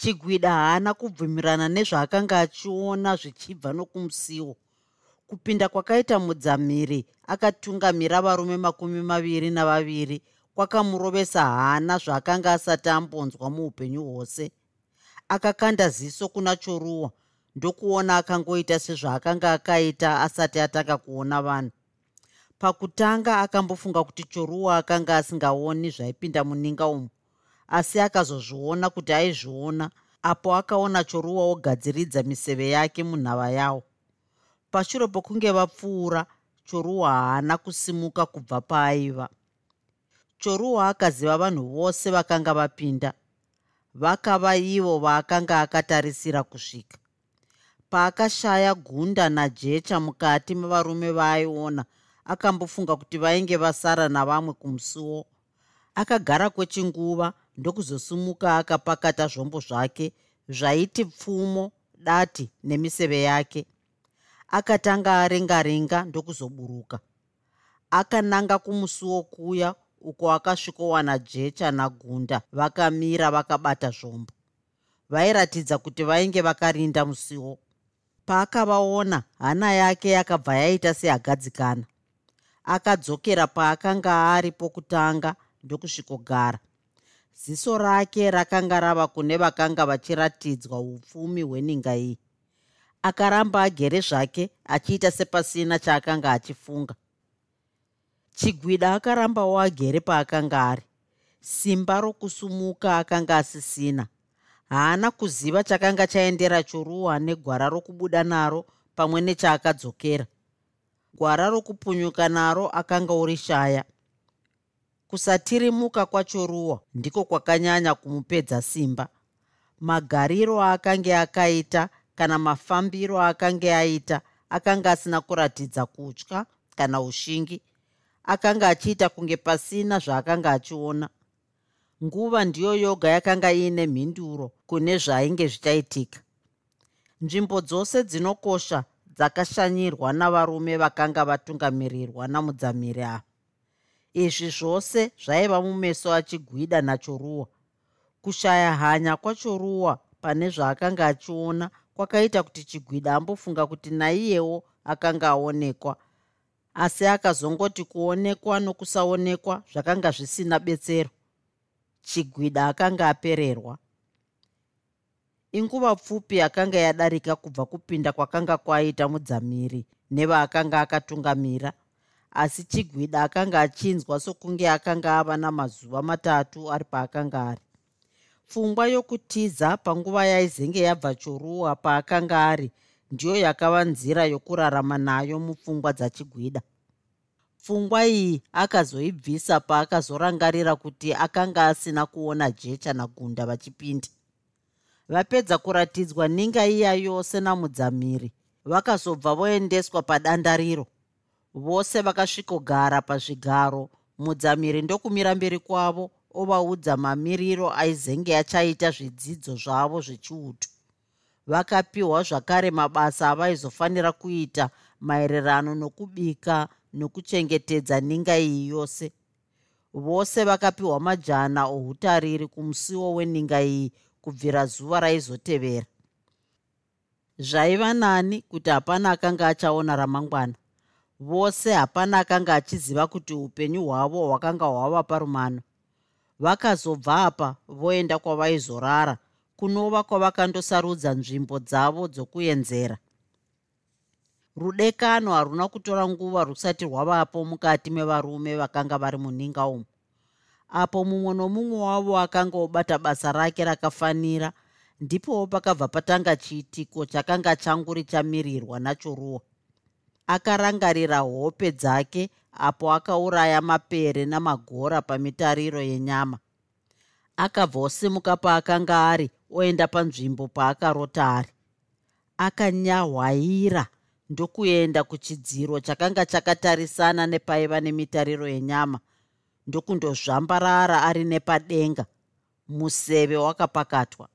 chigwida haana kubvumirana nezvaakanga achiona zvichibva nokumusiwo. Kupinda kwakaita mudzamiri akatungamira varume makumi maviri navaviri kwakamurovesa hana zvaakanga asati ambonzwa muupenyu hwose. Akakanda ziso kuna choruwa ndokuona akangoita sezvaakanga akaita asati atanga kuona vanhu. Pakutanga akambofunga kuti choruwa akanga asingaoni zvaipinda muninga umu asi akazozviona kuti aizviona apo akaona choruwa ogadziridza miseve yake munhava yawo. Pashure pokunge vapfuura choruwa haana kusimuka kubva paaiva. Choruwa akaziva vanhu vose vakanga vapinda vakava ivo vaakanga akatarisira kusvika. Paakashaya gunda najecha mukati mevarume vaaiona akambofunga kuti vainge vasara navamwe kumusuwo akagara kwechinguva ndokuzosimuka akapakata zvombo zvake zvaiti pfumo dati nemiseve yake. Akatanga arenga-renga ndokuzoburuka. Akananga kumusuwo kuya uko akasvikowana jecha nagunda vakamira vakabata zvombo. Vairatidza kuti vainge vakarinda musiwo. Paakavaona hana yake yakabva yaita seagadzikana. Akadzokera paakanga ari pokutanga ndokusvikogara ziso rake rakanga rava kune vakanga vachiratidzwa upfumi hweninga iyi. Akaramba agere zvake achiita sepasina chaakanga achifunga. Chigwida akarambawo agere paakanga ari. Simba rokusumuka akanga asisina. Haana kuziva chakanga chaendera choruwa negwara rokubuda naro pamwe nechaakadzokera. Gwara rokupunyuka naro akanga uri kusatirimuka kwachoruwa ndiko kwakanyanya kumupedza simba. Magariro akange akaita kana mafambiro akange aita akanga asina kuratidza kutya kana ushingi akanga achiita kunge pasina zvaakanga achiona. Nguva ndiyo yoga yakanga iine mhinduro kune zvainge zvichaitika. Nzvimbo dzose dzinokosha dzakashanyirwa navarume vakanga vatungamirirwa namudzamiri ava izvi zvose zvaiva mumeso achigwida nachoruwa kushaya hanya kwachoruwa pane zvaakanga achiona kwakaita kuti chigwida ambofunga kuti naiyewo akanga aonekwa. Asi akazongoti kuonekwa nokusaonekwa zvakanga zvisina betsero. Chigwida akanga apererwa. Inguva pfupi akanga yadarika kubva kupinda kwakanga kwaita mudzamiri nevaakanga akatungamira asi chigwida akanga achinzwa sokunge akanga ava namazuva matatu ari paakanga ari. Pfungwa yokutiza panguva yaizenge yabva choruwa paakanga ari ndiyo yakava nzira yokurarama nayo mupfungwa dzachigwida. Pfungwa iyi akazoibvisa paakazorangarira kuti akanga asina kuona jecha nagunda vachipinda. Vapedza kuratidzwa ninga iya yose namudzamiri vakazobva voendeswa padandariro vose vakasvikogara pazvigaro. Mudzamiri ndokumira mberi kwavo ovaudza mamiriro aizenge achaita zvidzidzo zvavo zvechiuto. Vakapiwa zvakare mabasa avaizofanira kuita maererano nokubika nokuchengetedza ninga iyi yose. Vose vakapiwa majana outariri kumusiwo weninga iyi kubvira zuva raizotevera. Zvaiva nani kuti hapana akanga achaona ramangwana vose hapana akanga achiziva kuti upenyu hwavo hwakanga hwava parumano. Vakazobva apa voenda kwavaizorara kunova kwavakandosarudza nzvimbo dzavo dzokuenzera. Rudekano haruna kutora nguva rusati rwavapo mukati mevarume vakanga vari muninga umu. Apo mumwe nomumwe wavo akanga obata basa rake rakafanira ndipowo pakabva patanga chiitiko chakanga changuri chamirirwa nachoruwa akarangarira hope dzake apo akauraya mapere namagora pamitariro yenyama. Akabva osimuka paakanga ari oenda panzvimbo paakarota ari. Akanyahwaira ndokuenda kuchidziro chakanga chakatarisana nepaiva nemitariro yenyama ndokundozvambarara ari nepadenga. Museve wakapakatwa.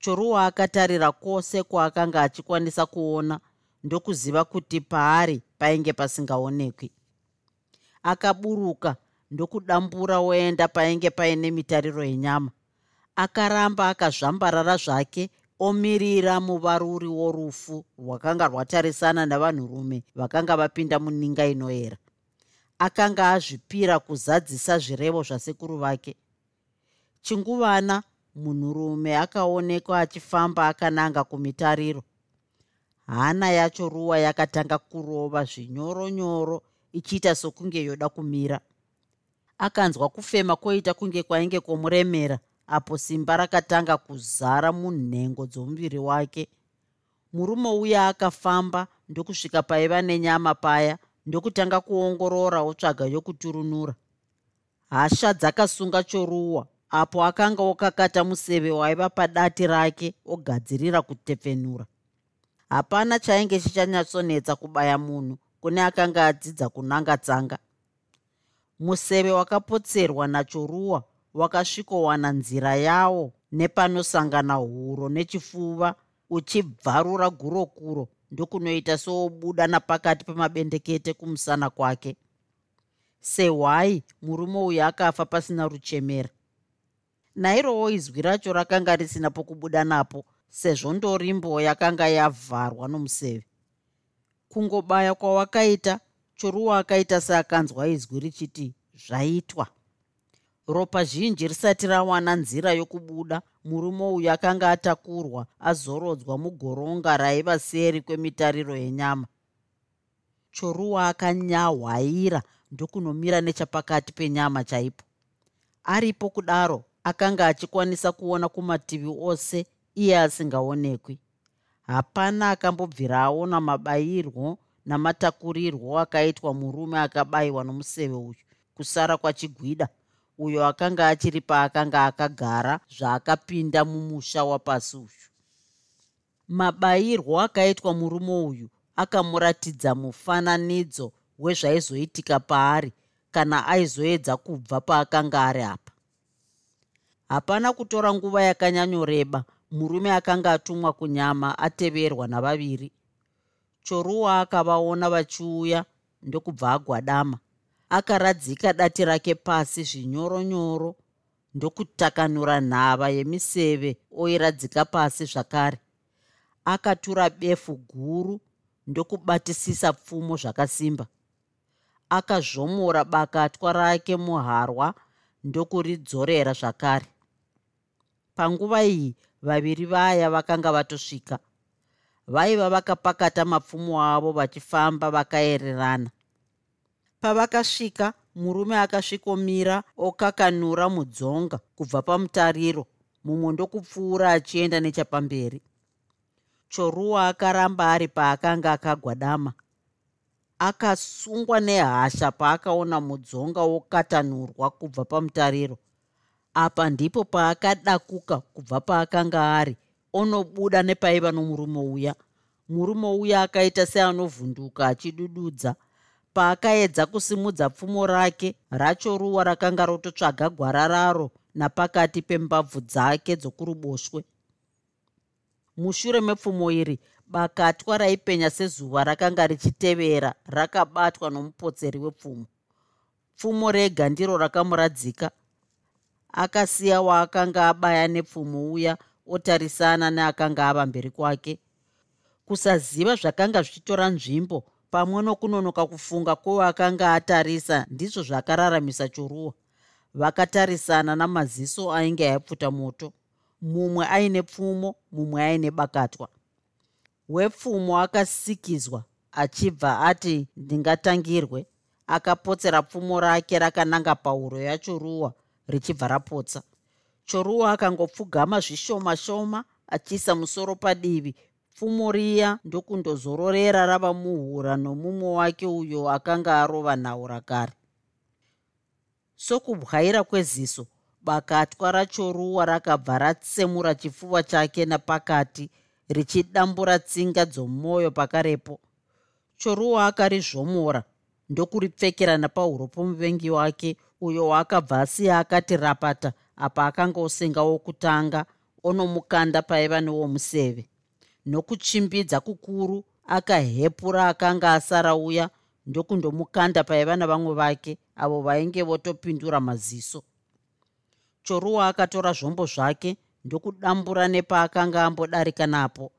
Choruwa akatarira kwose kwaakanga achikwanisa kuona ndokuziva kuti paari painge pasingaonekwi. Akaburuka ndokudambura oenda painge paine mitariro yenyama. Akaramba akazvambarara zvake omirira muvaruri worufu rwakanga rwatarisana navanhurume vakanga vapinda muninga inoyera. Akanga azvipira kuzadzisa zvirevo zvasekuru vake. Chinguvana munhurume akaonekwa achifamba akananga kumitariro hana yacho ruwa yakatanga kurova zvinyoronyoro ichiita sokunge yoda kumira. Akanzwa kufema kwoita kunge kwainge kwomuremera apo simba rakatanga kuzara munhengo dzomuviri wake. Murume uya akafamba ndokusvika paiva nenyama paya ndokutanga kuongorora otsvaga yokuturunura. Hasha dzakasunga choruwa apo akanga okakata museve waiva padati rake ogadzirira kutepfenura hapana chainge chichanyatsonetsa kubaya munhu kune akanga adzidza kunanga tsanga. Museve wakapotserwa nachoruwa wakasvikowana nzira yawo nepanosangana huro nechifuva uchibvarura gurokuro ndokunoita soobuda napakati pemabendekete kumusana kwake. Sehwai murume uyu akafa pasina ruchemera. Nairowo izwi racho rakanga risina pokubuda napo sezvo ndorimbo yakanga yavharwa nomuseve. Kungobaya kwawakaita choruwa akaita seakanzwa izwi richiti zvaitwa. Ropa zhinji risati rawana nzira yokubuda murume uyu akanga atakurwa azorodzwa mugoronga raiva seri kwemitariro yenyama. Choruwa akanyahwaira ndokunomira nechapakati penyama chaipo. Aripo kudaro akanga achikwanisa kuona kumativi ose iye asingaonekwi. Hapana akambobvira aona mabayirwo namatakurirwo akaitwa murume akabayiwa nomuseve uyu kusara kwachigwida. Uyo akanga achiri paakanga akagara zvaakapinda mumusha wapasi uyu. Mabayirwo akaitwa murume uyu akamuratidza mufananidzo wezvaizoitika paari kana aizoedza kubva paakanga ari apa. Hapana kutora nguva yakanyanyoreba murume akanga atumwa kunyama ateverwa navaviri. Choruwa akavaona vachiuya ndokubva agwadama. Akaradzika dati rake pasi zvinyoronyoro ndokutakanura nhava yemiseve oiradzika pasi zvakare. Akatura befu guru ndokubatisisa pfumo zvakasimba. Akazvomora bakatwa rake muharwa ndokuridzorera zvakare. Panguva iyi vaviri vaya vakanga vatosvika. Vaiva vakapakata mapfumo avo vachifamba vakaererana. Pavakasvika murume akasvikomira okakanura mudzonga kubva pamutariro mumwe ndokupfuura achienda nechapamberi. Choruwa akaramba ari paakanga akagwadama. Akasungwa nehasha paakaona mudzonga wokatanurwa kubva pamutariro apa ndipo paakadakuka kubva paakanga ari onobuda nepaiva nomurume uya. Murume uya akaita seanovhunduka achidududza. Paakaedza kusimudza pfumo rake racho ruwa rakanga rototsvaga gwara raro napakati pembabvu dzake dzokuruboshwe. Mushure mepfumo iri bakatwa raipenya sezuva rakanga richitevera rakabatwa nomupotseri wepfumo. Pfumo rega ndiro rakamuradzika akasiya waakanga abaya nepfumo uya otarisana neakanga ava mberi kwake. Kusaziva zvakanga zvichitora nzvimbo pamwe nokunonoka kufunga kwowakanga atarisa ndizvo zvakararamisa choruwa. Vakatarisana namaziso ainge aipfuta moto. Mumwe aine pfumo mumwe aine bakatwa. Wepfumo akasikizwa achibva ati ndingatangirwe. Akapotsera pfumo rake rakananga pauro yachoruwa richibva rapotsa. Choruwa akangopfugama zvishoma shoma achiisa musoro padivi. Pfumo riya ndokundozororera rava muhura nomumwe wake uyo akanga arova nhaura kare sokubwaira kweziso bakatwa rachoruwa rakabva ratsemura chipfuva chake napakati richidambura tsinga dzomwoyo pakarepo. Choruwa akarizvomora ndokuripfekera napahuro pomuvengi wake uyo waakabva asiya akati rapata apa akanga osenga wokutanga onomukanda paiva newomuseve. Nokuchimbidza kukuru akahepura akanga asara uya ndokundomukanda paiva navamwe vake avo vainge votopindura maziso. Choruwa akatora zvombo zvake ndokudambura nepaakanga ambodarika napo.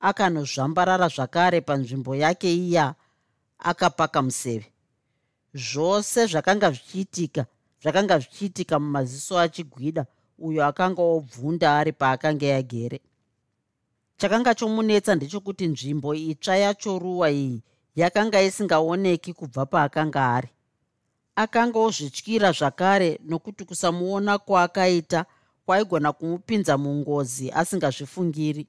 Akanozvambarara zvakare panzvimbo yake iya akapaka museve zvose zvakanga zvichiitika zvakanga zvichiitika mumaziso achigwida uyo akanga obvunda ari paakanga yagere. Chakanga chomunetsa ndechekuti nzvimbo itsva yachoruwa iyi yakanga isingaoneki kubva paakanga ari. Akanga ozvityira zvakare nokuti kusamuona kwaakaita kwaigona kumupinza mungozi asingazvifungiri.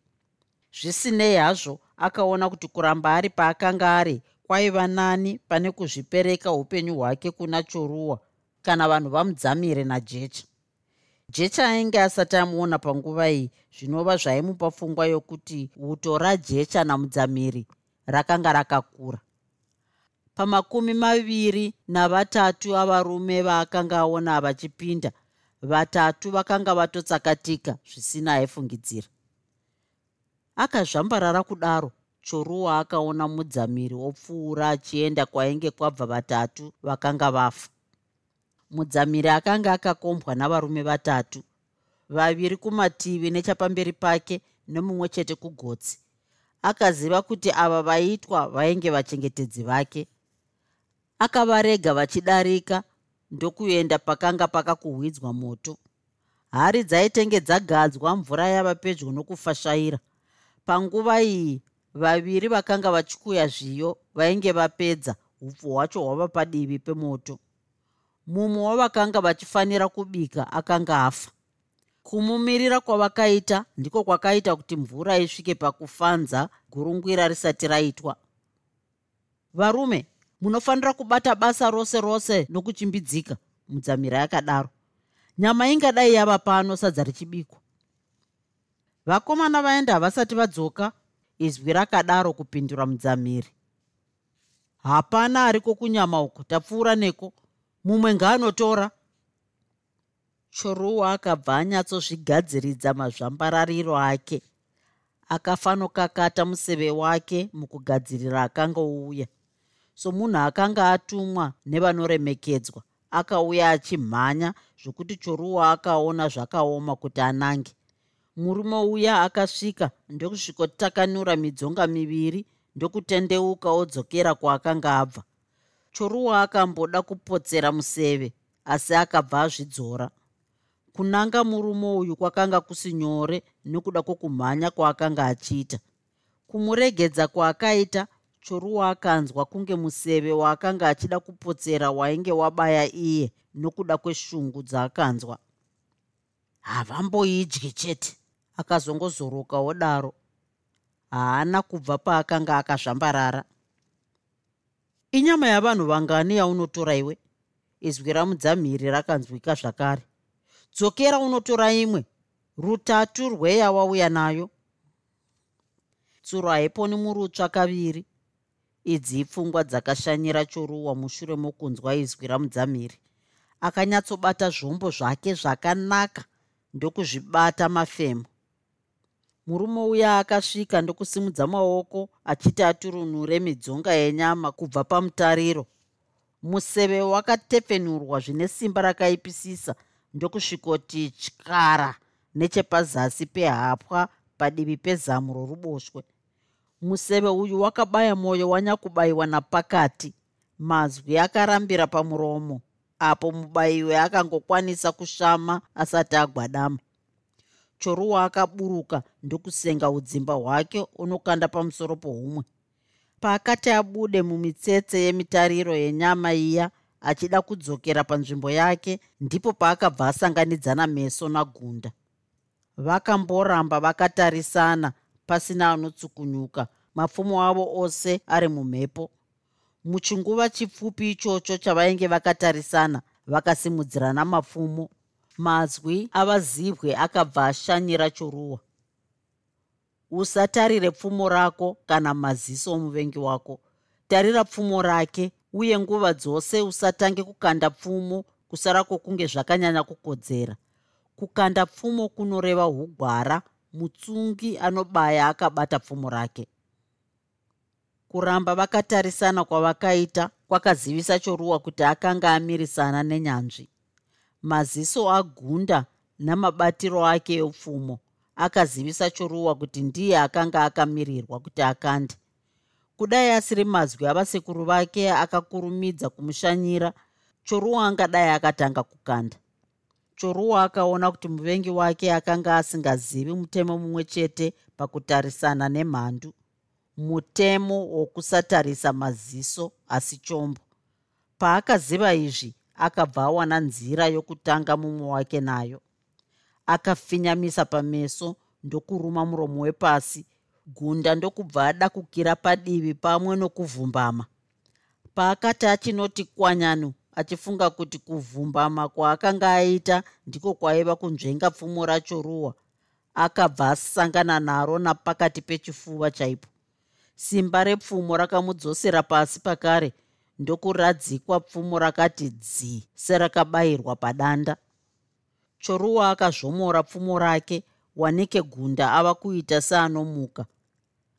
Zvisinei hazvo akaona kuti kuramba ari paakanga ari kwaiva nani pane kuzvipereka upenyu hwake kuna choruwa kana vanhu vamudzamire najecha. Jecha ainge asati amuona panguva iyi zvinova zvaimupa pfungwa yokuti uto rajecha namudzamiri rakanga rakakura. Pamakumi maviri navatatu avarume vaakanga aona vachipinda vatatu vakanga vatotsakatika zvisina aifungidzira akazvambarara kudaro choruwa akaona mudzamiri wopfuura achienda kwainge kwabva vatatu vakanga vafa. Mudzamiri akanga akakombwa navarume vatatu vaviri kumativi nechapamberi pake nemumwe chete kugotsi. Akaziva kuti ava vaitwa vainge vachengetedzi vake. Akavarega vachidarika ndokuenda pakanga pakakuhwidzwa moto. Hari dzaitenge dzagadzwa mvura yava pedyo nokufashaira. Panguva iyi vaviri vakanga vachikuya zviyo vainge vapedza upfu hwacho hwava padivi pemoto. Mumwe wavakanga vachifanira kubika akanga afa. Kumumirira kwavakaita ndiko kwakaita kuti mvura isvike pakufanza gurungwira risati raitwa. Varume munofanira kubata basa rose rose nokuchimbidzika mudzamira yakadaro. Nyama ingadai yava pano sadza richibikwa. Vakomana vaenda havasati vadzoka izwi rakadaro kupindura mudzamiri. Hapana ariko kunyama uku tapfuura neko mumwe ngaanotora. Choruwa akabva anyatsozvigadziridza mazvambarariro ake. Akafanokakata museve wake mukugadzirira akanga ouya somunhu akanga atumwa nevanoremekedzwa akauya achimhanya zvokuti choruwa akaona zvakaoma kuti anange murume uya akasvika ndokusvikotakanura midzonga miviri ndokutendeuka odzokera kwaakanga abva. Choruwa akamboda kupotsera museve asi akabva azvidzora. Kunanga murume uyu kwakanga kusi nyore nokuda kwokumhanya kwaakanga achiita. Kumuregedza kwaakaita choruwa akanzwa kunge museve waakanga achida kupotsera wainge wabaya iye nokuda kweshungu dzaakanzwa havamboidyi chete akazongozoroka wodaro haana kubva paakanga akazvambarara. Inyama yavanhu vangani yaunotora iwe? Izwi ramudzamhiri rakanzwika zvakare. Dzokera unotora imwe. Rutatu rweya wauya nayo. Tsuro haiponi murutsva kaviri. Idzi ipfungwa dzakashanyira choruwa mushure mokunzwa izwi ramudzamhiri. Akanyatsobata zvombo zvake zvakanaka ndokuzvibata mafemo murume uya akasvika ndokusimudza maoko achiti aturunure midzonga yenyama kubva pamutariro. Museve wakatepfenurwa zvine simba rakaipisisa ndokusvikoti tyara nechepazasi pehapwa padivi pezamu roruboshwe. Museve uyu wakabaya mwoyo wanyakubayiwa napakati. Mazwi akarambira pamuromo apo mubayiwe akangokwanisa kushama asati agwadama choruwa akaburuka ndokusenga udzimba hwake unokanda pamusoro pohumwe. Paakati abude mumitsetse yemitariro yenyama iya achida kudzokera panzvimbo yake ndipo paakabva asanganidzana meso nagunda. Vakamboramba vakatarisana pasina anotsukunyuka mapfumo avo ose ari mumhepo. Muchinguva chipfupi ichocho chavainge vakatarisana vakasimudzirana mapfumo mazwi avazibwe akabva ashanyira choruwa. Usatarire pfumo rako kana maziso omuvengi wako. Tarira pfumo rake uye nguva dzose usatange kukanda pfumo kusara kwokunge zvakanyanya kukodzera. Kukanda pfumo kunoreva ugwara mutsungi anobaya akabata pfumo rake. Kuramba vakatarisana kwavakaita kwakazivisa choruwa kuti akanga amirisana nenyanzvi maziso agunda namabatiro ake eupfumo akazivisa choruwa kuti ndiye akanga akamirirwa kuti akande. Kudai asiri mazwi avasekuru vake akakurumidza kumushanyira choruwa angadai akatanga kukanda. Choruwa akaona kuti muvengi wake akanga asingazivi mutemo mumwe chete pakutarisana nemhandu mutemo wokusatarisa maziso asi chombo. Paakaziva izvi akabva awana nzira yokutanga mumwe wake nayo. Akafinyamisa pameso ndokuruma muromo wepasi gunda ndokubva adakukira padivi pamwe nokuvhumbama. Paakati achinoti kwanyanu achifunga kuti kuvhumbama kwaakanga aita ndiko kwaiva kunzvenga pfumo racho ruwa akabva asangana naro napakati pechifuva chaipo. Simba repfumo rakamudzosera pasi pakare ndokuradzikwa pfumo rakati dzi serakabayirwa padanda. Choruwa akazvomora pfumo rake wanike gunda ava kuita seanomuka.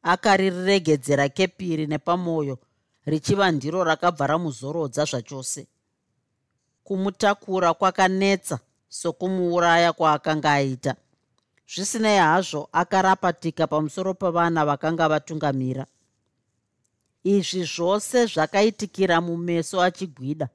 Akariregedzera kepiri nepamwoyo richiva ndiro rakabva ramuzorodza zvachose. Kumutakura kwakanetsa sokumuuraya kwaakanga aita. Zvisinei hazvo akarapatika pamusoro pavana vakanga vatungamira izvi zvose zvakaitikira mumeso achigwida.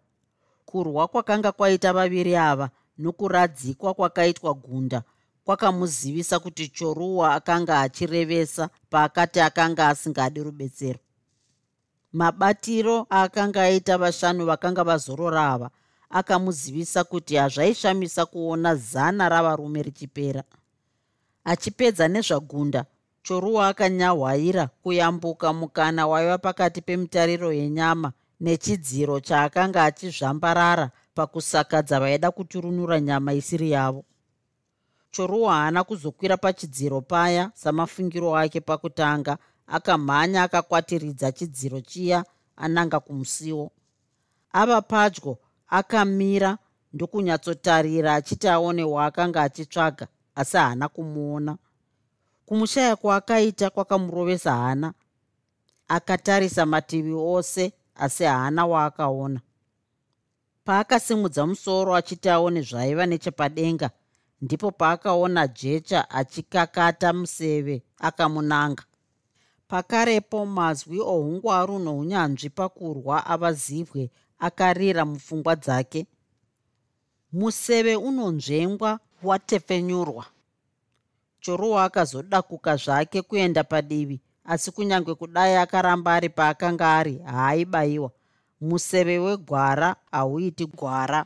Kurwa kwakanga kwaita vaviri ava nokuradzikwa kwakaitwa gunda kwakamuzivisa kuti choruwa akanga achirevesa paakati akanga asingadi rubetsero. Mabatiro aakanga aita vashanu vakanga vazorora ava akamuzivisa kuti hazvaishamisa kuona zana ravarume richipera. Achipedza nezvagunda choruwa akanyahwaira kuyambuka mukana waiva pakati pemitariro yenyama nechidziro chaakanga achizvambarara pakusakadza vaida kuturunura nyama isiri yavo. Choruwa haana kuzokwira pachidziro paya samafungiro ake pakutanga akamhanya akakwatiridza chidziro chiya ananga kumusiwo. Ava padyo akamira ndokunyatsotarira achiti aone waakanga achitsvaga asi haana kumuona kumushaya kwaakaita kwakamurovesa hana akatarisa mativi ose asi haana waakaona. Paakasimudza musoro achiti aone zvaiva nechepadenga ndipo paakaona jecha achikakata museve akamunanga. Pakarepo mazwi ohungwaru nounyanzvi pakurwa avazivwe akarira mupfungwa dzake. Museve unonzvengwa watefenyurwa choruwa akazodakuka zvake kuenda padivi asi kunyange kudai akaramba ari paakanga ari haaibayiwa. Museve wegwara hauiti gwara.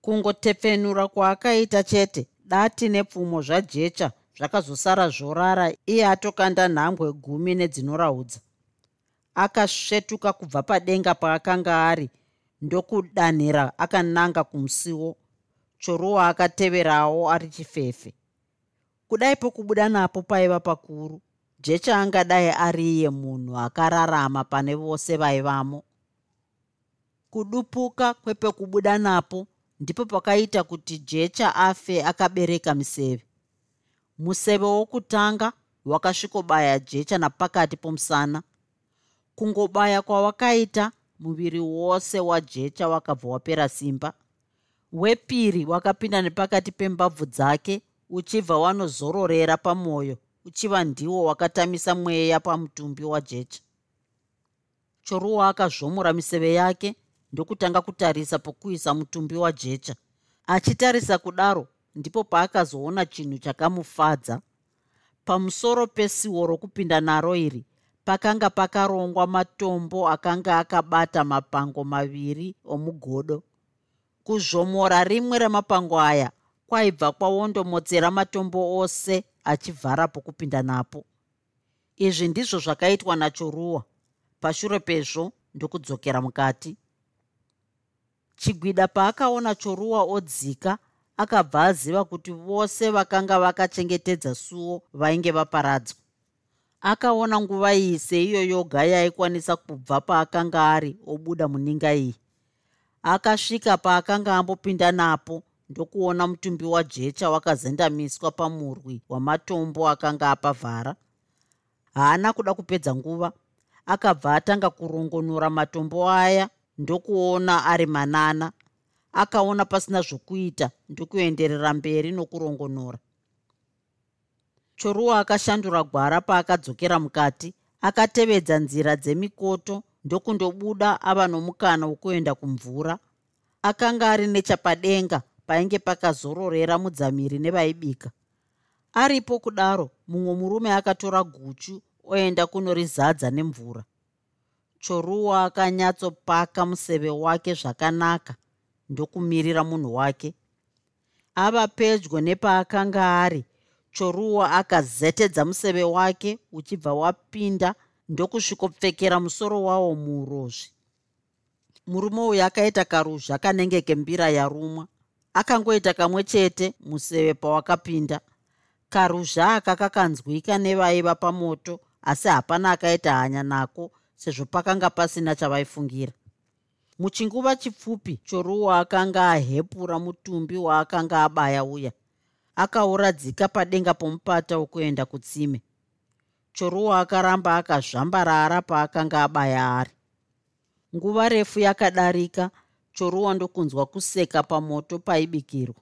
Kungotepfenura kwaakaita chete dati nepfumo zvajecha zvakazosara zvorara iye atokanda nhambwe gumi nedzinoraudza akasvetuka kubva padenga paakanga ari ndokudanhira akananga kumusiwo. Choruwa akateverawo ari chifefe kudai pokubuda napo paiva pakuru jecha angadai ari iye munhu akararama pane vose vaivamo. Kudupuka kwepekubuda napo ndipo pakaita kuti jecha afe akabereka museve museve wokutanga wakasvikobaya jecha napakati pomusana. Kungobaya kwawakaita muviri wose wajecha wakabva wapera simba. Wepiri wakapinda nepakati pembabvu dzake uchibva wanozororera pamwoyo uchiva ndiwo wakatamisa mweya pamutumbi wajecha. Choruwa akazvomora miseve yake ndokutanga kutarisa pokuisa mutumbi wajecha. Achitarisa kudaro ndipo paakazoona chinhu chakamufadza. Pamusoro pesiwo rokupinda naro iri pakanga pakarongwa matombo akanga akabata mapango maviri omugodo. Kuzvomora rimwe remapango aya kwaibva kwawondomotsera matombo ose achivhara pokupinda napo. Izvi ndizvo zvakaitwa nachoruwa. Pashure pezvo ndokudzokera mukati. Chigwida paakaona choruwa odzika akabva aziva kuti vose vakanga vakachengetedza suo vainge vaparadzwa. Akaona nguva iyi seiyo yoga yaikwanisa kubva paakanga ari obuda muninga iyi. Akasvika paakanga ambopinda napo ndokuona mutumbi wajecha wakazendamiswa pamurwi wamatombo akanga apavhara haana kuda kupedza nguva akabva atanga kurongonora matombo aya ndokuona ari manana. Akaona pasina zvokuita ndokuenderera mberi nokurongonora. Choruwa akashandura gwara paakadzokera mukati akatevedza nzira dzemikoto ndokundobuda ava nomukana wokuenda kumvura. Akanga ari nechapadenga painge pakazororera mudzamiri nevaibika. Aripo kudaro mumwe murume akatora guchu oenda kunorizadza nemvura. Choruwa akanyatsopaka museve wake zvakanaka ndokumirira munhu wake. Ava pedyo nepaakanga ari choruwa akazetedza museve wake uchibva wapinda ndokusvikopfekera musoro wawo muurozvi murume uyu akaita karuzha kanenge kembira yarumwa akangoita kamwe chete museve pawakapinda. Karuzha aka kakanzwika nevaiva pamoto asi hapana akaita hanya nako sezvo pakanga pasina chavaifungira muchinguva chipfupi choruwa akanga ahepura mutumbi waakanga abaya uya. Akauradzika padenga pomupata wokuenda kutsime. Choruwa akaramba akazvambarara paakanga abaya ari. Nguva refu yakadarika choruwa ndokunzwa kuseka pamoto paibikirwa.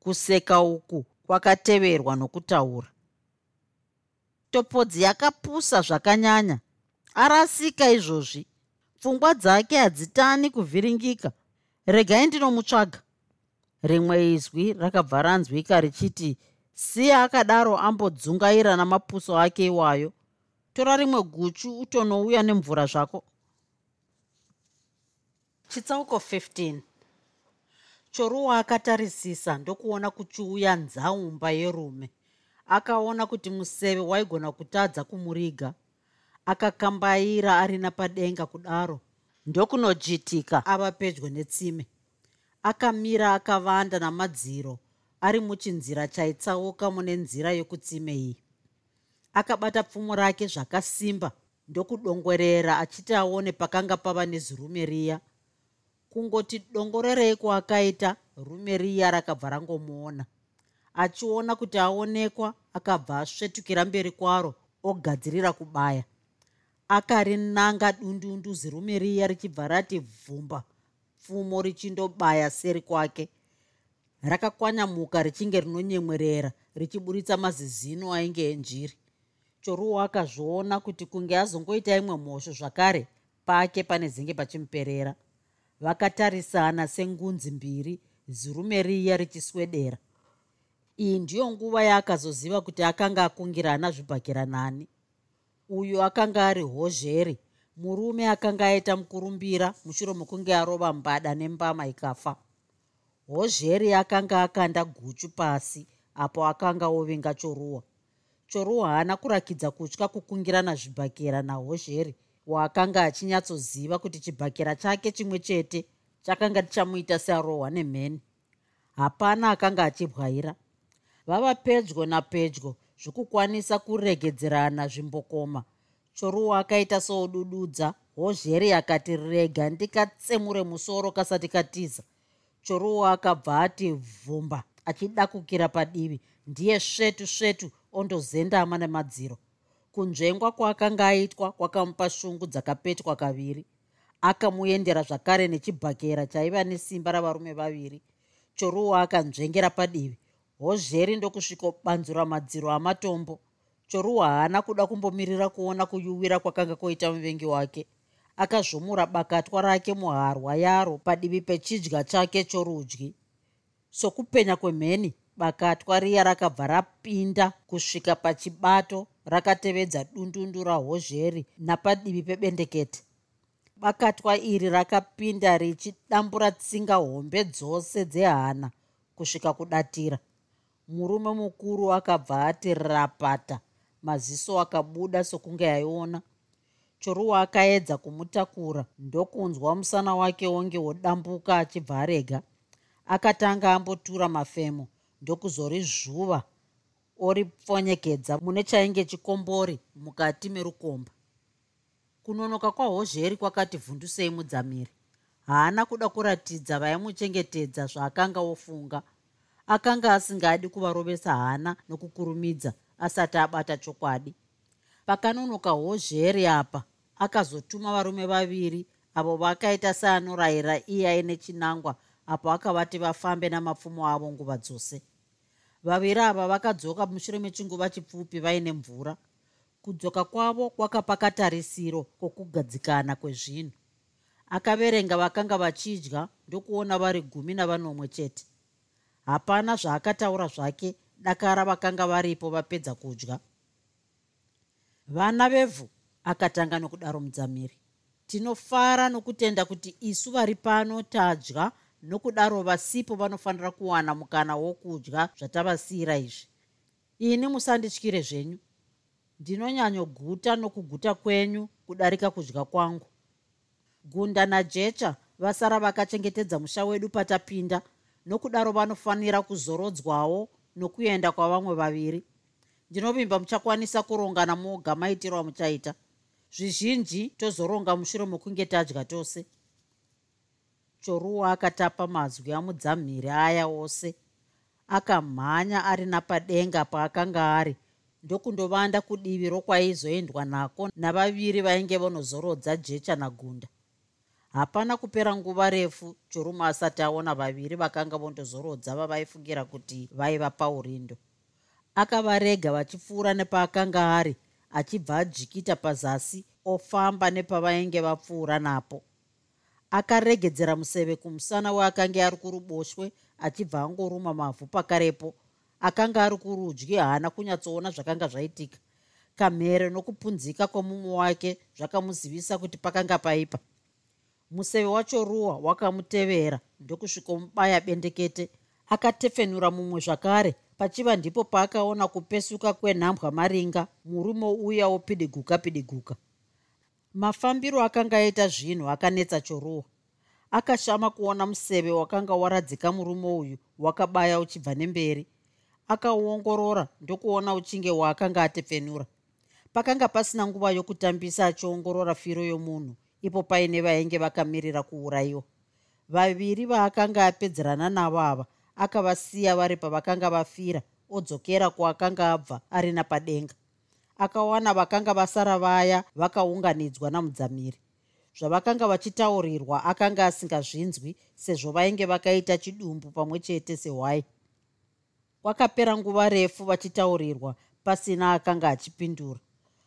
Kuseka uku kwakateverwa nokutaura. Topodzi yakapusa zvakanyanya. Arasika izvozvi. Pfungwa dzake hadzitani kuvhiringika. Regai ndinomutsvaga. Rimwe izwi rakabva ranzwika richiti siya akadaro ambodzungaira namapuso ake iwayo. Tora rimwe guchu utonouya nemvura zvako chitsauko 15 choruwa akatarisisa ndokuona kuchiuya nzaumba yerume. Akaona kuti museve waigona kutadza kumuriga. Akakambaira ari napadenga kudaro. Ndokunojitika ava pedyo netsime. Akamira akavanda namadziro ari muchinzira chaitsauka mune nzira yokutsime iyi. Akabata pfumo rake zvakasimba ndokudongorera achiti aone pakanga pava nezirume riya kungoti dongorerei kwaakaita rume riya rakabva rangomuona. Achiona kuti aonekwa akabva asvetukira mberi kwaro ogadzirira kubaya. Akarinanga dundundu zirume riya richibva rati bvumba pfumo richindobaya seri kwake. Rakakwanyamuka richinge rinonyemwerera richiburitsa mazizino ainge enjiri. Choruwa akazviona kuti kunge azongoita imwe mhosvo zvakare pake pane zinge pachimuperera vakatarisana sengunzi mbiri zirume riya richiswedera. Iyi ndiyo nguva yaakazoziva kuti akanga akungirana zvibhakira nani. Uyu akanga ari hozheri murume akanga aita mukurumbira mushure mokunge arova mbada nembama ikafa. Hozheri akanga akanda guchu pasi apo akanga ovinga choruwa. Choruwa haana kurakidza kutya kukungirana zvibhakera nahozheri waakanga achinyatsoziva kuti chibhakera chake chimwe chete chakanga tichamuita searohwa nemheni. Hapana akanga achibwaira vava pedyo napedyo zvokukwanisa kuregedzerana zvimbokoma. Choruwa akaita soudududza hozheri akati rega ndikatsemure musoro kasati katiza. Choruwa akabva ati vhumba achidakukira padivi. Ndiye svetu svetu ondozendama nemadziro kunzvengwa kwaakanga aitwa kwakamupa shungu dzakapetwa kaviri. Akamuendera zvakare nechibhakera chaiva nesimba ravarume vaviri. Choruwa akanzvengera padivi. Hozheri ndokusvikobanzura madziro amatombo. Choruwa haana kuda kumbomirira kuona kuyuwira kwakanga kwoita muvengi wake. Akazvomura bakatwa rake muharwa yaro padivi pechidya chake chorudyi. Sokupenya kwemheni bakatwa riya rakabva rapinda kusvika pachibato rakatevedza dundundu rahozheri napadivi pebendekete. Bakatwa iri rakapinda richidambura tsinga hombe dzose dzehana kusvika kudatira. Murume mukuru akabva ati rapata maziso akabuda sokunge aiona. Choruwa akaedza kumutakura ndokunzwa musana wake wonge wodambuka achibva arega. Akatanga ambotura mafemo ndokuzorizvuva oripfonyekedza mune chainge chikombori mukati merukomba. Kunonoka kwahozheri kwakati vhundusei mudzamiri. Haana kuda kuratidza vaimuchengetedza zvaakanga ofunga. Akanga asingadi kuvarovesa hana nokukurumidza asati abata chokwadi. Pakanonoka hozheri apa akazotuma varume vaviri avo vakaita seanorayira iye aine chinangwa apo akavati vafambe namapfumo avo nguva dzose vaviri ava vakadzoka mushure mechinguva chipfupi vaine mvura. Kudzoka kwavo kwakapa katarisiro kwokugadzikana kwezvinhu. Akaverenga vakanga vachidya ndokuona vari gumi navanomwe chete. Hapana zvaakataura zvake dakara vakanga varipo vapedza kudya. Vana vevhu akatanga nokudaro mudzamiri tinofara nokutenda kuti isu vari pano tadya nokudaro vasipo vanofanira kuwana mukana wokudya zvatavasiyira izvi. Ini musandityire zvenyu. Ndinonyanyoguta nokuguta kwenyu kudarika kudya kwangu. Gunda najecha vasara vakachengetedza musha wedu patapinda nokudaro vanofanira kuzorodzwawo nokuenda kwavamwe vaviri. Ndinovimba muchakwanisa kurongana moga maitiro amuchaita. Zvizhinji tozoronga mushure mokunge tadya tose choruwa akatapa mazwi amudzamhiri aya ose. Akamhanya ari napadenga paakanga ari. Ndokundovanda kudivi rokwaizoendwa nako navaviri vainge vanozorodza jecha nagunda. Hapana kupera nguva refu chorume asati aona vaviri vakanga vondozorodza vavaifungira kuti vaiva paurindo. Akavarega vachipfuura nepaakanga ari achibva ajikita pazasi ofamba nepavainge vapfuura napo akaregedzera museve kumusana weakanga ari kuruboshwe achibva angoruma mavhu pakarepo. Akanga ari kurudyi haana kunyatsoona zvakanga zvaitika. Kamhere nokupunzika kwomumwe wake zvakamuzivisa kuti pakanga paipa. Museve wacho ruwa wakamutevera ndokusvikomubaya bendekete. Akatefenura mumwe zvakare pachiva ndipo paakaona kupesuka kwenhambwa maringa murume uya wopidiguka pidiguka mafambiro akanga aita zvinhu akanetsa choruwa. Akashama kuona museve wakanga waradzika murume uyu wakabaya uchibva nemberi. Akauongorora ndokuona uchinge waakanga atefenura pakanga pasina nguva yokutambisa achiongorora firo yomunhu ipo paine vainge vakamirira kuurayiwa. Vaviri vaakanga apedzerana navo ava akavasiya vari pavakanga vafira odzokera kuakanga abva ari napadenga akawana vakanga vasara vaya vakaunganidzwa namudzamiri. Zvavakanga vachitaurirwa akanga asingazvinzwi sezvo vainge vakaita chidumbu pamwe chete sehwai. Kwakapera nguva refu vachitaurirwa pasina akanga achipindura.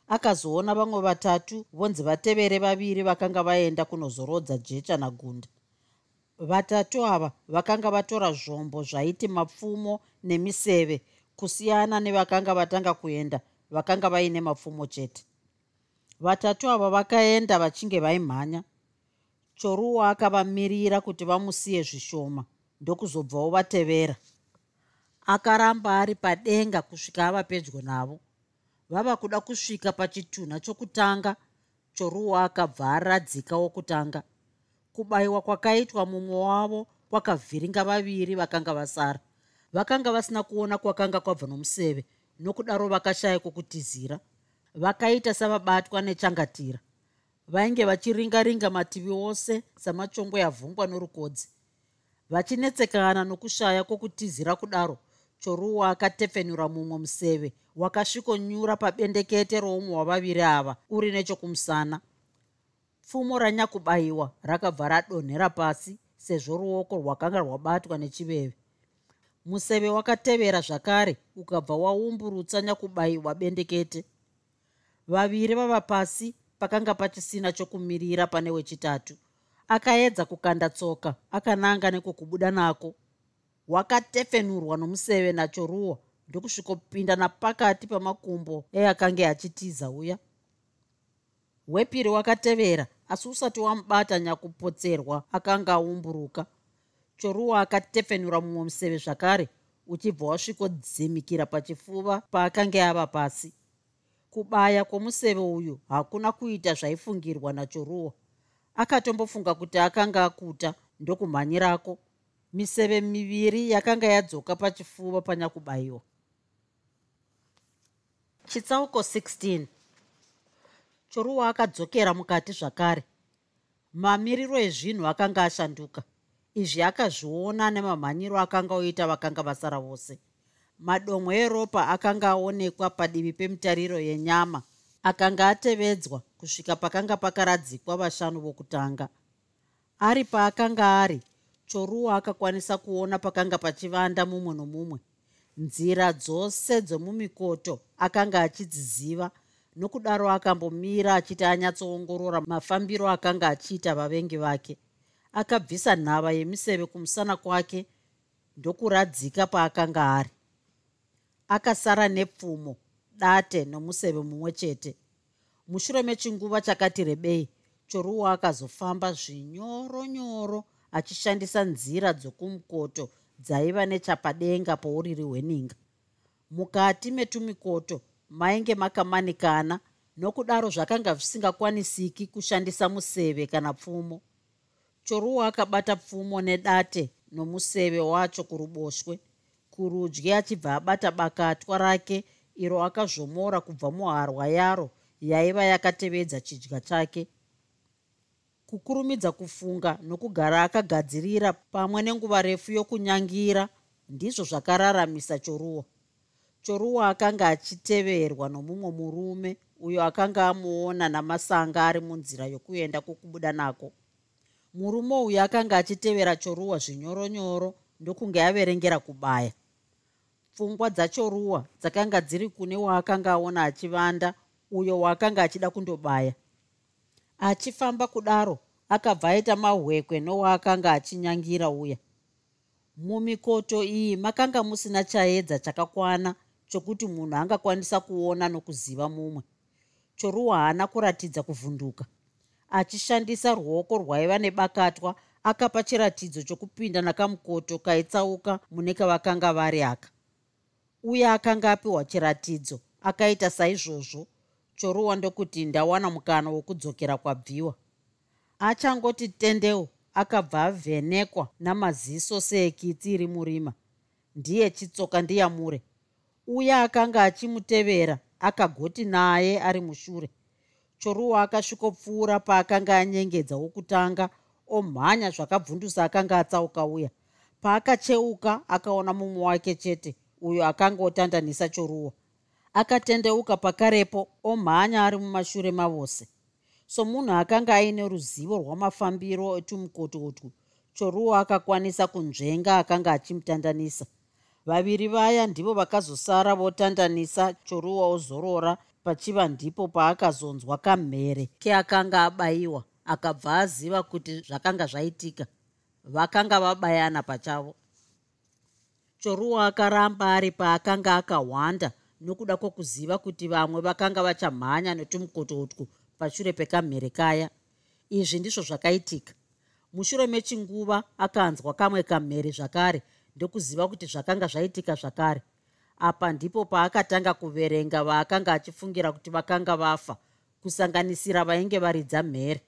Akazoona vamwe vatatu vonzi vatevere vaviri vakanga vaenda kunozorodza jecha nagunda. Vatatu ava vakanga vatora zvombo zvaiti mapfumo nemiseve kusiyana nevakanga vatanga kuenda vakanga vaine mapfumo chete. Vatatu ava vakaenda vachinge vaimhanya. Choruwa akavamirira kuti vamusiye zvishoma ndokuzobvawo vatevera. Akaramba ari padenga kusvika ava pedyo navo. Vava kuda kusvika pachitunha chokutanga. Choruwa akabva aradzika wokutanga kubayiwa kwakaitwa mumwe wavo kwakavhiringa vaviri vakanga vasara. Vakanga vasina kuona kwakanga kwabva nomuseve nokudaro vakashaya kwokutizira vakaita savabatwa nechangatira. Vainge vachiringaringa mativi ose samachongwe avhungwa norukodzi. Vachinetsekana nokushaya kwokutizira kudaro choruwa akatefenura mumwe museve wakasvikonyura pabendekete roumwe wavaviri ava uri nechokumusana. Pfumo ranyakubayiwa rakabva radonhera pasi sezvo ruoko rwakanga rwabatwa nechiveve museve wakatevera zvakare ukabva waumburutsa nyakubayiwa bendekete. Vaviri vava pasi pakanga pachisina chokumirira pane wechitatu. Akaedza kukanda tsoka akananga nekukubuda nako. Wakatefenurwa nomuseve nachoruwa ndokusvikopinda napakati pamakumbo eakange achitiza uya. Wepiri wakatevera asi usati wamubata nyakupotserwa akanga aumburuka choruwa akatefenura mumwe museve zvakare uchibva wasvikodzimikira pachifuva paakanga ava pasi. Kubaya kwomuseve uyu hakuna kuita zvaifungirwa nachoruwa. Akatombofunga kuti akanga akuta ndokumhanyirako. Miseve miviri yakanga yadzoka pachifuva panyakubayiwa chitsauko 16 choruwa akadzokera mukati zvakare. Mamiriro ezvinhu akanga ashanduka izvi akazviona nemamhanyiro akanga oita vakanga vasara vose. Madomwe eropa akanga aonekwa padivi pemitariro yenyama akanga atevedzwa kusvika pakanga pakaradzikwa vashanu vokutanga. Ari paakanga ari choruwa akakwanisa kuona pakanga pachivanda mumwe nomumwe. Nzira dzose dzomumikoto akanga achidziziva nokudaro akambomira achiti anyatsoongorora mafambiro akanga achiita vavengi vake akabvisa nhava yemiseve kumusana kwake ndokuradzika paakanga ari. Akasara nepfumo date nomuseve mumwe chete. Mushure mechinguva chakati rebei choruwa akazofamba zvinyoronyoro achishandisa nzira dzokumukoto dzaiva nechapadenga pouriri hweninga. Mukati metumikoto mainge makamanikana nokudaro zvakanga zvisingakwanisiki kushandisa museve kana pfumo choruwa akabata pfumo nedate nomuseve wacho kuruboshwe. Kurudyi achibva abata bakatwa rake iro akazvomora kubva muharwa yaro yaiva yakatevedza chidya chake. Kukurumidza kufunga nokugara akagadzirira pamwe nenguva refu yokunyangira ndizvo zvakararamisa choruwa. Choruwa akanga achiteverwa nomumwe murume uyo akanga amuona namasanga ari munzira yokuenda kwokubuda nako murume uyu akanga achitevera choruwa zvinyoronyoro ndokunge averengera kubaya. Pfungwa dzachoruwa dzakanga dziri kune waakanga aona achivanda uyo waakanga achida kundobaya. Achifamba kudaro akabva aita mahwekwe nowaakanga achinyangira uya. Mumikoto iyi makanga musina chaedza chakakwana chokuti munhu angakwanisa kuona nokuziva mumwe. Choruwa haana kuratidza kuvhunduka achishandisa ruoko rwaiva nebakatwa akapa chiratidzo chokupinda nakamukoto kaitsauka mune kavakanga vari aka. Uye akanga apiwa chiratidzo akaita saizvozvo choruwa ndokuti ndawana mukana wokudzokera kwabviwa. Achangoti tendeu akabva avhenekwa namaziso seekitsi iri murima. Ndiye chitsoka ndiyamure uye akanga achimutevera akagoti naye ari mushure choruwa akasvikopfuura paakanga anyengedza wokutanga omhanya zvakabvundusa akanga atsauka uya paakacheuka akaona mumwe wake chete uyo akanga otandanisa choruwa. Akatendeuka pakarepo omhanya ari mumashure mavose. Somunhu akanga aine ruzivo rwamafambiro etumukoto utwu choruwa akakwanisa kunzvenga akanga achimutandanisa. Vaviri vaya ndivo vakazosara votandanisa choruwa ozorora pachiva ndipo paakazonzwa kamhere keakanga abayiwa akabva aziva kuti zvakanga zvaitika vakanga vabayana pachavo. Choruwa akaramba ari paakanga akahwanda nokuda kwokuziva kuti vamwe vakanga vachamhanya netumukototwu pashure pekamhere kaya. Izvi ndizvo zvakaitika. Mushure mechinguva akanzwa kamwe kamhere zvakare ndokuziva kuti zvakanga zvaitika zvakare apa ndipo paakatanga kuverenga vaakanga achifungira kuti vakanga vafa kusanganisira vainge varidza mhere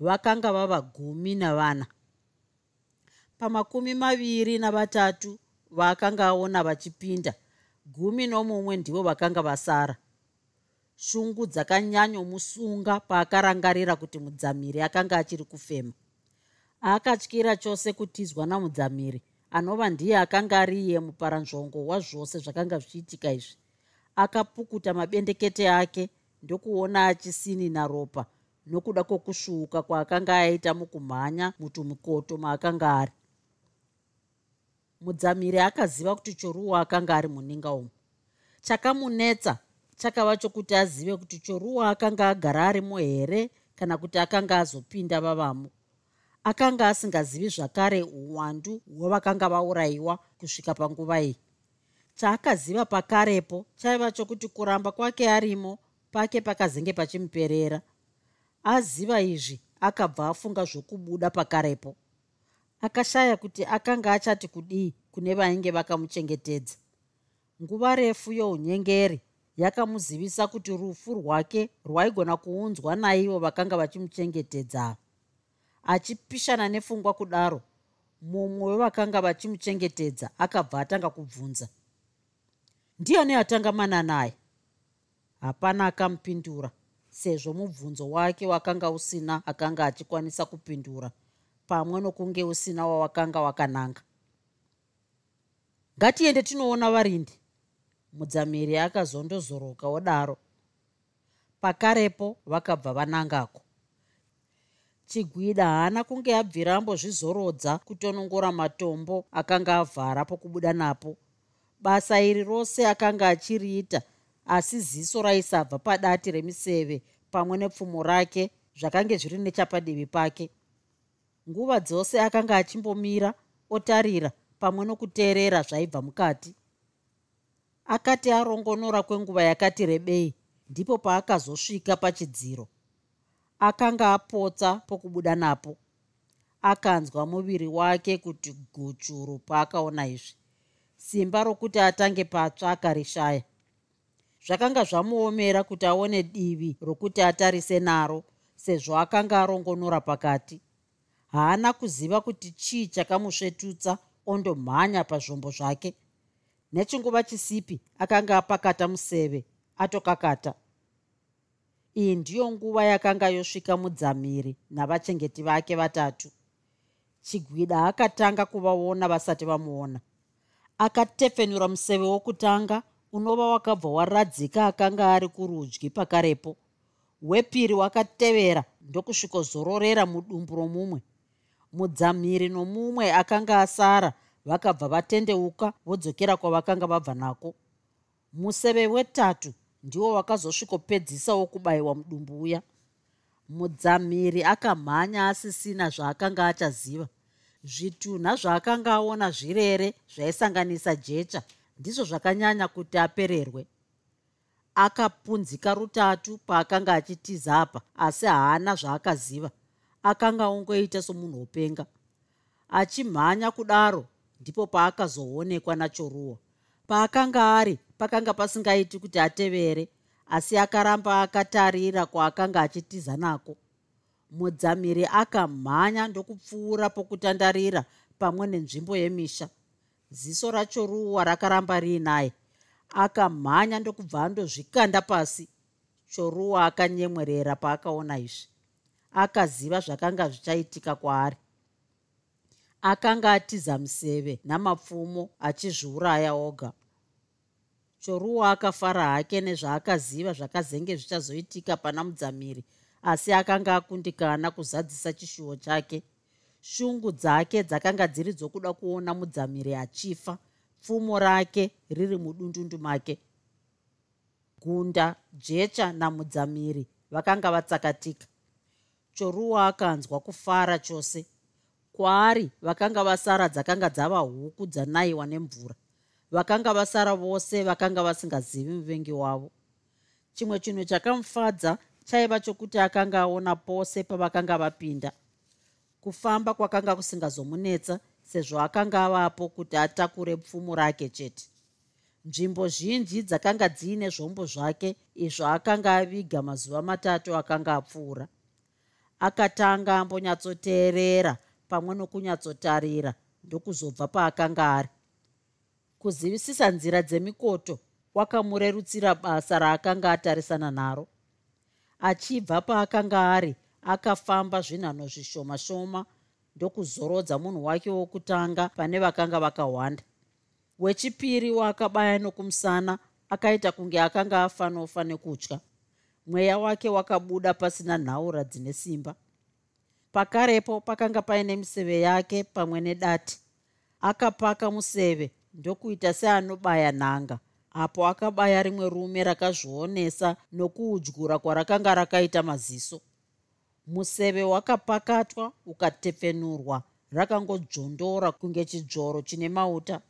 vakanga vava gumi navana. Pamakumi maviri navatatu vaakanga aona vachipinda gumi nomumwe ndivo vakanga vasara. Shungu dzakanyanyomusunga paakarangarira kuti mudzamiri akanga achiri kufema. Akatyira chose kutizwa namudzamiri anova ndiye akanga ariye muparanzvongo wazvose zvakanga zvichiitika izvi. Akapukuta mabendekete ake ndokuona achisinina ropa nokuda kwokusvuuka kwaakanga aita mukumhanya mutumukoto maakanga ari. Mudzamiri akaziva kuti choruwa akanga ari muninga umu. Chakamunetsa chakava chokuti azive kuti choruwa akanga agara arimo here kana kuti akanga azopinda vavamo akanga asingazivi zvakare uwandu hwavakanga vaurayiwa kusvika panguva iyi. Chaakaziva pakarepo chaiva chokuti kuramba kwake arimo pake pakazenge pachimuperera. Aziva izvi akabva afunga zvokubuda pakarepo. Akashaya kuti akanga achati kudii kune vainge vakamuchengetedza. Nguva refu younyengeri yakamuzivisa kuti rufu rwake rwaigona kuunzwa naivo vakanga vachimuchengetedza. ava achipishana nepfungwa kudaro mumwe wevakanga vachimuchengetedza akabva atanga kubvunza. Ndiani atanga mana naye. Hapana akamupindura sezvo mubvunzo wake wakanga usina akanga achikwanisa kupindura pamwe nokunge usina wawakanga wakananga. Ngatiende tinoona varindi mudzamiri akazondozoroka wodaro pakarepo vakabva vanangako chigwida haana kunge abvira ambozvizorodza kutonongora matombo akanga avhara pokubuda napo. Basa iri rose akanga achiriita asi ziso raisabva padati remiseve pamwe nepfumo rake zvakange zviri nechapadivi pake. Nguva dzose akanga achimbomira otarira pamwe nokuteerera zvaibva mukati. Akati arongonora kwenguva yakati rebei ndipo paakazosvika pachidziro akanga apotsa pokubuda napo. Akanzwa muviri wake kuti guchuru paakaona izvi. Simba rokuti atange patsva akarishaya zvakanga zvamuomera kuti aone divi rokuti atarise naro sezvo akanga arongonora pakati. Haana kuziva kuti chii chakamusvetutsa ondomhanya pazvombo zvake. Nechinguva chisipi akanga apakata museve atokakata iyi ndiyo nguva yakanga yosvika mudzamiri navachengeti vake vatatu. Chigwida akatanga kuvaona vasati vamuona. Akatefenura museve wokutanga unova wakabva waradzika akanga ari kurudyi pakarepo. Wepiri wakatevera ndokusvikozororera mudumbu romumwe. Mudzamiri nomumwe akanga asara vakabva vatendeuka vodzokera kwavakanga vabva nako. Museve wetatu ndiwo wakazosvikopedzisa wokubayiwa mudumbu uya mudzamiri akamhanya asisina zvaakanga achaziva. Zvitunha zvaakanga aona zvirere zvaisanganisa jecha ndizvo zvakanyanya kuti apererwe. Akapunzika rutatu paakanga achitiza apa asi haana zvaakaziva. Akanga ungoita somunhu wopenga achimhanya kudaro ndipo paakazoonekwa nachoruwa paakanga ari pakanga pasingaiti kuti atevere asi akaramba akatarira kwaakanga achitiza nako. Mudzamiri akamhanya ndokupfuura pokutandarira pamwe nenzvimbo yemisha. Ziso racho ruwa rakaramba riinaye. Akamhanya ndokubva andozvikanda pasi choruwa akanyemwerera paakaona izvi. Akaziva zvakanga zvichaitika kwaari. Akanga atiza museve namapfumo achizviuraya oga choruwa akafara hake nezvaakaziva zvakazenge zvichazoitika pana mudzamiri asi akanga akundikana kuzadzisa chishuwo chake. Shungu dzake dzakanga dziri dzokuda kuona mudzamiri achifa pfumo rake riri mudundundu make. Gunda jecha namudzamiri vakanga vatsakatika. Choruwa akanzwa kufara chose. Kwaari vakanga vasara dzakanga dzava huku dzanayiwa nemvura vakanga vasara vose vakanga vasingazivi muvengi wavo. Chimwe chinhu chakamufadza chaiva chokuti akanga aona pose pavakanga vapinda. Kufamba kwakanga kusingazomunetsa sezvo akanga avapo kuti atakure pfumo rake chete. Nzvimbo zhinji dzakanga dziine zvombo zvake izvo akanga aviga mazuva matatu akanga apfuura. Akatanga ambonyatsoteerera pamwe nokunyatsotarira ndokuzobva paakanga ari kuzivisisa nzira dzemikoto wakamurerutsira basa raakanga atarisana naro. Achibva paakanga ari akafamba zvinhanho zvishoma shoma ndokuzorodza munhu wake wokutanga pane vakanga vakahwanda wechipiri waakabaya nokumusana akaita kunge akanga afanofa nekutya mweya wake wakabuda pasina nhaura dzine simba. Pakarepo pakanga paine miseve yake pamwe nedati. Akapaka museve ndokuita seanobaya nhanga apo akabaya rimwe rume rakazvionesa nokuudyura kwarakanga rakaita maziso. Museve wakapakatwa ukatepfenurwa rakangodzvondora kunge chidzvoro chine mauta.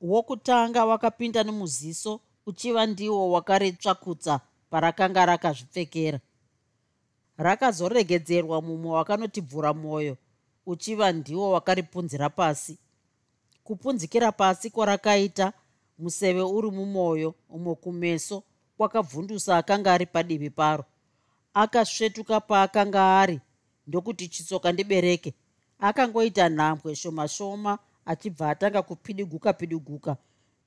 Wokutanga wakapinda nemuziso uchiva ndiwo wakaritsvakutsa parakanga rakazvipfekera. Rakazoregedzerwa mumwe wakanotibvura mwoyo uchiva ndiwo wakaripunzira pasi kupunzikira pasi kwarakaita museve uri mumwoyo umwe kumeso kwakabvundusa akanga ari padivi paro. Akasvetuka paakanga ari ndokuti chitsoka ndibereke. Akangoita nhambwe shoma shoma achibva atanga kupidiguka pidiguka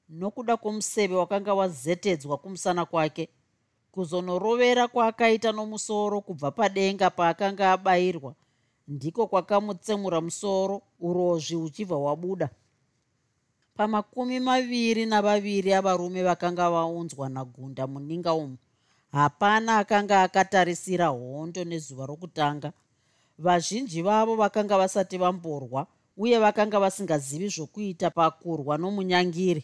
nokuda kwomuseve wakanga wazetedzwa kumusana kwake kuzonorovera kwaakaita nomusoro kubva padenga paakanga abayirwa ndiko kwakamutsemura musoro urozvi huchibva hwabuda pamakumi maviri navaviri avarume vakanga vaunzwa nagunda muninga umu hapana akanga akatarisira hondo nezuva rokutanga. Vazhinji vavo vakanga vasati vamborwa uye vakanga vasingazivi zvokuita pakurwa nomunyangiri.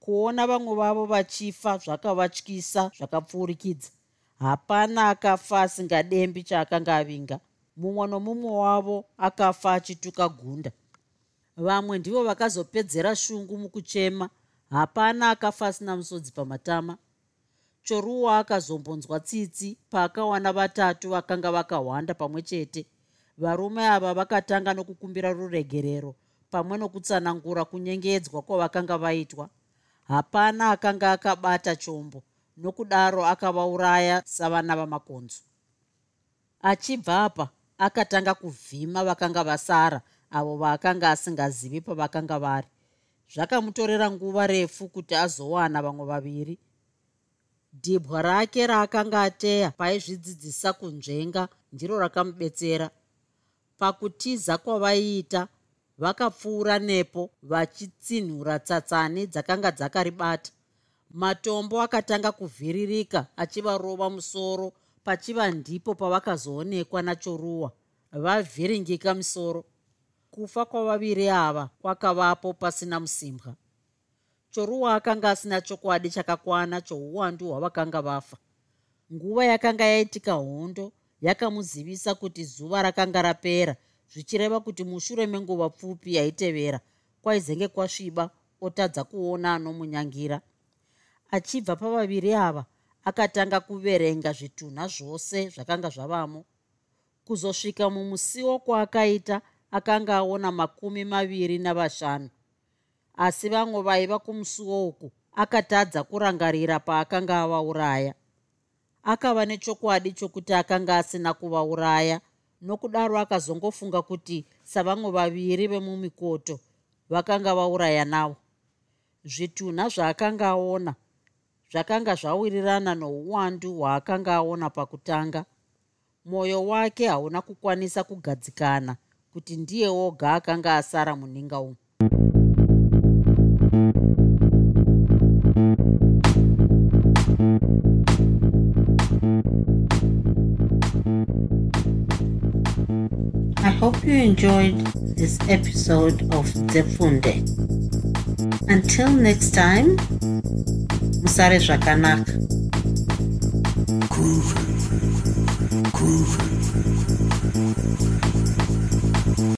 Kuona vamwe vavo vachifa zvakavatyisa zvakapfuurikidza hapana akafa asingadembi chaakanga avinga. Mumwe nomumwe wavo akafa achituka gunda vamwe ndivo vakazopedzera shungu mukuchema. Hapana akafa asina musodzi pamatama. Choruwa akazombonzwa tsitsi paakawana vatatu vakanga vakahwanda pamwe chete. Varume ava vakatanga nokukumbira ruregerero pamwe nokutsanangura kunyengedzwa kwavakanga vaitwa. Hapana akanga akabata chombo nokudaro akavauraya savana vamakonzo achibva apa akatanga kuvhima vakanga vasara avo vaakanga asingazivi pavakanga vari. Zvakamutorera nguva refu kuti azowana vamwe vaviri. Dhibwa rake raakanga ateya paizvidzidzisa kunzvenga ndiro rakamubetsera. Pakutiza kwavaiita vakapfuura nepo vachitsinhura tsatsani dzakanga dzakaribata. Matombo akatanga kuvhiririka achivarova musoro pachiva ndipo pavakazoonekwa nachoruwa. Vavhiringika misoro kufa kwavaviri ava kwakavapo pasina musimbwa choruwa akanga asina chokwadi chakakwana chouwandu hwavakanga vafa. Nguva yakanga yaitika hondo yakamuzivisa kuti zuva rakanga rapera zvichireva kuti mushure menguva pfupi yaitevera kwaizenge kwasviba otadza kuona anomunyangira. Achibva pavaviri ava akatanga kuverenga zvitunha zvose zvakanga zvavamo. Kuzosvika mumusiwo kwaakaita akanga aona makumi maviri navashanu. Asi vamwe vaiva kumusuwo uku akatadza kurangarira paakanga avauraya. Akava nechokwadi chokuti akanga asina kuvauraya nokudaro akazongofunga kuti savamwe vaviri vemumikoto vakanga vauraya navo. Zvitunha zvaakanga aona zvakanga zvawirirana nouwandu hwaakanga aona pakutanga. Mwoyo wake hauna kukwanisa kugadzikana kuti ndiye woga akanga asara muninga umu hope you enjoyed this episode of Zefunde. Until next time, Musare Shakanak. Groovy, groovy.